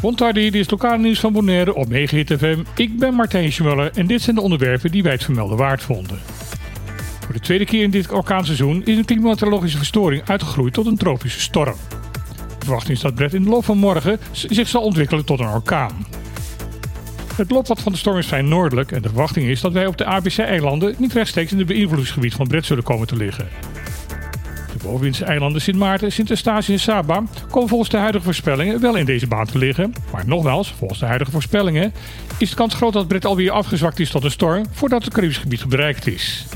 Bontardi, dit is lokale nieuws van Bonaire op Megahit FM. Ik ben Martijn Schmuller en dit zijn de onderwerpen die wij het vermelden waard vonden. Voor de tweede keer in dit orkaanseizoen is een klimatologische verstoring uitgegroeid tot een tropische storm. De verwachting is dat Brett in de loop van morgen zich zal ontwikkelen tot een orkaan. Het looppad van de storm is vrij noordelijk en de verwachting is dat wij op de ABC-eilanden niet rechtstreeks in het beïnvloedingsgebied van Brett zullen komen te liggen. De eilanden Sint Maarten, Sint Eustatius en Saba komen volgens de huidige voorspellingen wel in deze baan te liggen. Maar nogmaals, volgens de huidige voorspellingen is de kans groot dat Brett alweer afgezwakt is tot een storm voordat het Caribisch gebied bereikt is.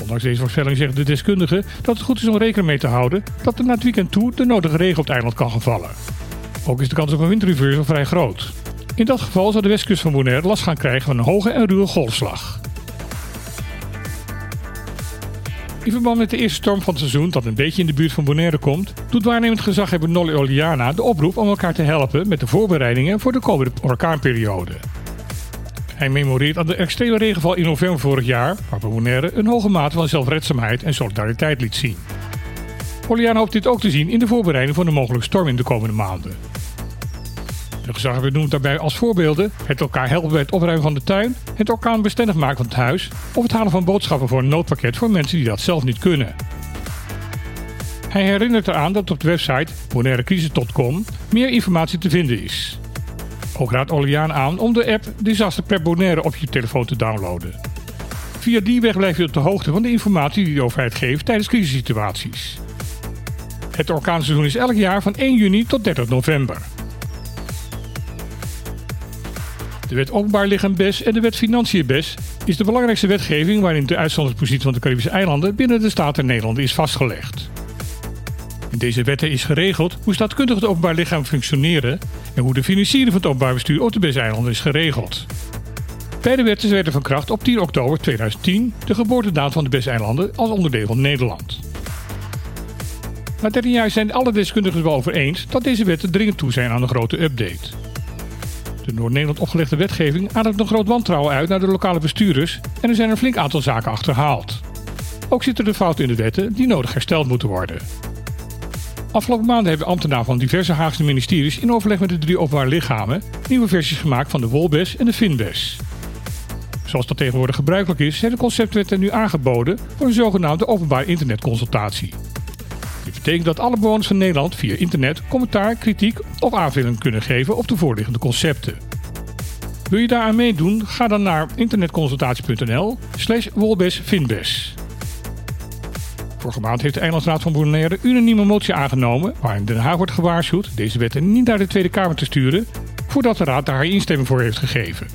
Ondanks deze voorspelling zeggen de deskundigen dat het goed is om rekening mee te houden dat er na het weekend toe de nodige regen op het eiland kan gaan vallen. Ook is de kans op een windreversal vrij groot. In dat geval zal de westkust van Bonaire last gaan krijgen van een hoge en ruwe golfslag. In verband met de eerste storm van het seizoen dat een beetje in de buurt van Bonaire komt, doet waarnemend gezaghebber Nolly Oliana de oproep om elkaar te helpen met de voorbereidingen voor de komende orkaanperiode. Hij memoreert aan de extreme regenval in november vorig jaar, waarbij Bonaire een hoge mate van zelfredzaamheid en solidariteit liet zien. Oliana hoopt dit ook te zien in de voorbereiding van een mogelijke storm in de komende maanden. De gezaghebber noemt daarbij als voorbeelden het elkaar helpen bij het opruimen van de tuin, het orkaanbestendig maken van het huis of het halen van boodschappen voor een noodpakket voor mensen die dat zelf niet kunnen. Hij herinnert eraan dat op de website bonairecrisis.com meer informatie te vinden is. Ook raadt Oliaan aan om de app Disaster Prep Bonaire op je telefoon te downloaden. Via die weg blijf je op de hoogte van de informatie die de overheid geeft tijdens crisissituaties. Het orkaanseizoen is elk jaar van 1 juni tot 30 november. De wet Openbaar Lichaam BES en de wet Financiën BES is de belangrijkste wetgeving waarin de uitzonderingspositie van de Caribische eilanden binnen de staten Nederland is vastgelegd. In deze wetten is geregeld hoe staatkundig het openbaar lichaam functioneren en hoe de financiering van het openbaar bestuur op de BES-eilanden is geregeld. Beide wetten werden van kracht op 10 oktober 2010, de geboortedatum van de BES-eilanden, als onderdeel van Nederland. Na 13 jaar zijn alle deskundigen het wel over eens dat deze wetten dringend toe zijn aan een grote update. De door Nederland opgelegde wetgeving ademt een groot wantrouwen uit naar de lokale bestuurders en er zijn een flink aantal zaken achterhaald. Ook zitten er fouten in de wetten die nodig hersteld moeten worden. Afgelopen maanden hebben ambtenaren van diverse Haagse ministeries in overleg met de drie openbare lichamen nieuwe versies gemaakt van de Wolbes en de Finbes. Zoals dat tegenwoordig gebruikelijk is, zijn de conceptwetten nu aangeboden voor een zogenaamde openbare internetconsultatie. Dit betekent dat alle bewoners van Nederland via internet commentaar, kritiek of aanvulling kunnen geven op de voorliggende concepten. Wil je daaraan meedoen? Ga dan naar internetconsultatie.nl slash wolbesfinbes. Vorige maand heeft de Eilandsraad van Bonaire unanieme motie aangenomen waarin Den Haag wordt gewaarschuwd deze wetten niet naar de Tweede Kamer te sturen voordat de Raad daar haar instemming voor heeft gegeven.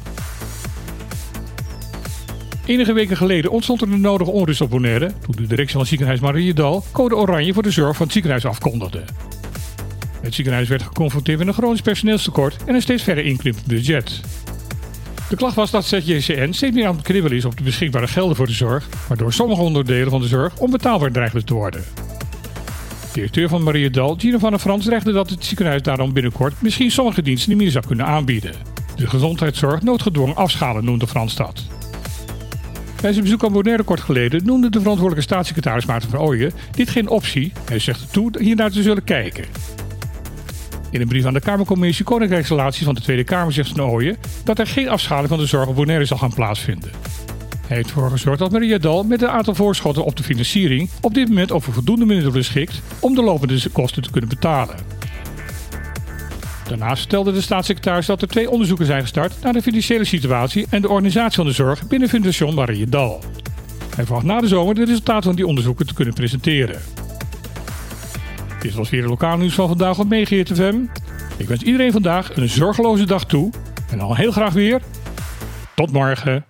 Enige weken geleden ontstond er de nodige onrust op Bonaire toen de directie van het ziekenhuis Mariedal code oranje voor de zorg van het ziekenhuis afkondigde. Het ziekenhuis werd geconfronteerd met een chronisch personeelstekort en een steeds verder inkrimpend budget. De klacht was dat ZJCN steeds meer aan het kribbelen is op de beschikbare gelden voor de zorg, waardoor sommige onderdelen van de zorg onbetaalbaar dreigen te worden. De directeur van Mariedal, Gino van der Frans, dreigde dat het ziekenhuis daarom binnenkort misschien sommige diensten niet meer zou kunnen aanbieden. De gezondheidszorg noodgedwongen afschalen noemde Frans dat. Bij zijn bezoek aan Bonaire kort geleden noemde de verantwoordelijke staatssecretaris Maarten van Ooyen dit geen optie. Hij zegt toe hiernaar te zullen kijken. In een brief aan de Kamercommissie Koninkrijksrelaties van de Tweede Kamer zegt Van Ooyen dat er geen afschaling van de zorg op Bonaire zal gaan plaatsvinden. Hij heeft ervoor gezorgd dat Maria Dal met een aantal voorschotten op de financiering op dit moment over voldoende middelen beschikt om de lopende kosten te kunnen betalen. Daarnaast vertelde de staatssecretaris dat er twee onderzoeken zijn gestart naar de financiële situatie en de organisatie van de zorg binnen Fundación Marie Dal. Hij verwacht na de zomer de resultaten van die onderzoeken te kunnen presenteren. Dit was weer de lokaal nieuws van vandaag op Meegeert. Ik wens iedereen vandaag een zorgeloze dag toe en al heel graag weer. Tot morgen.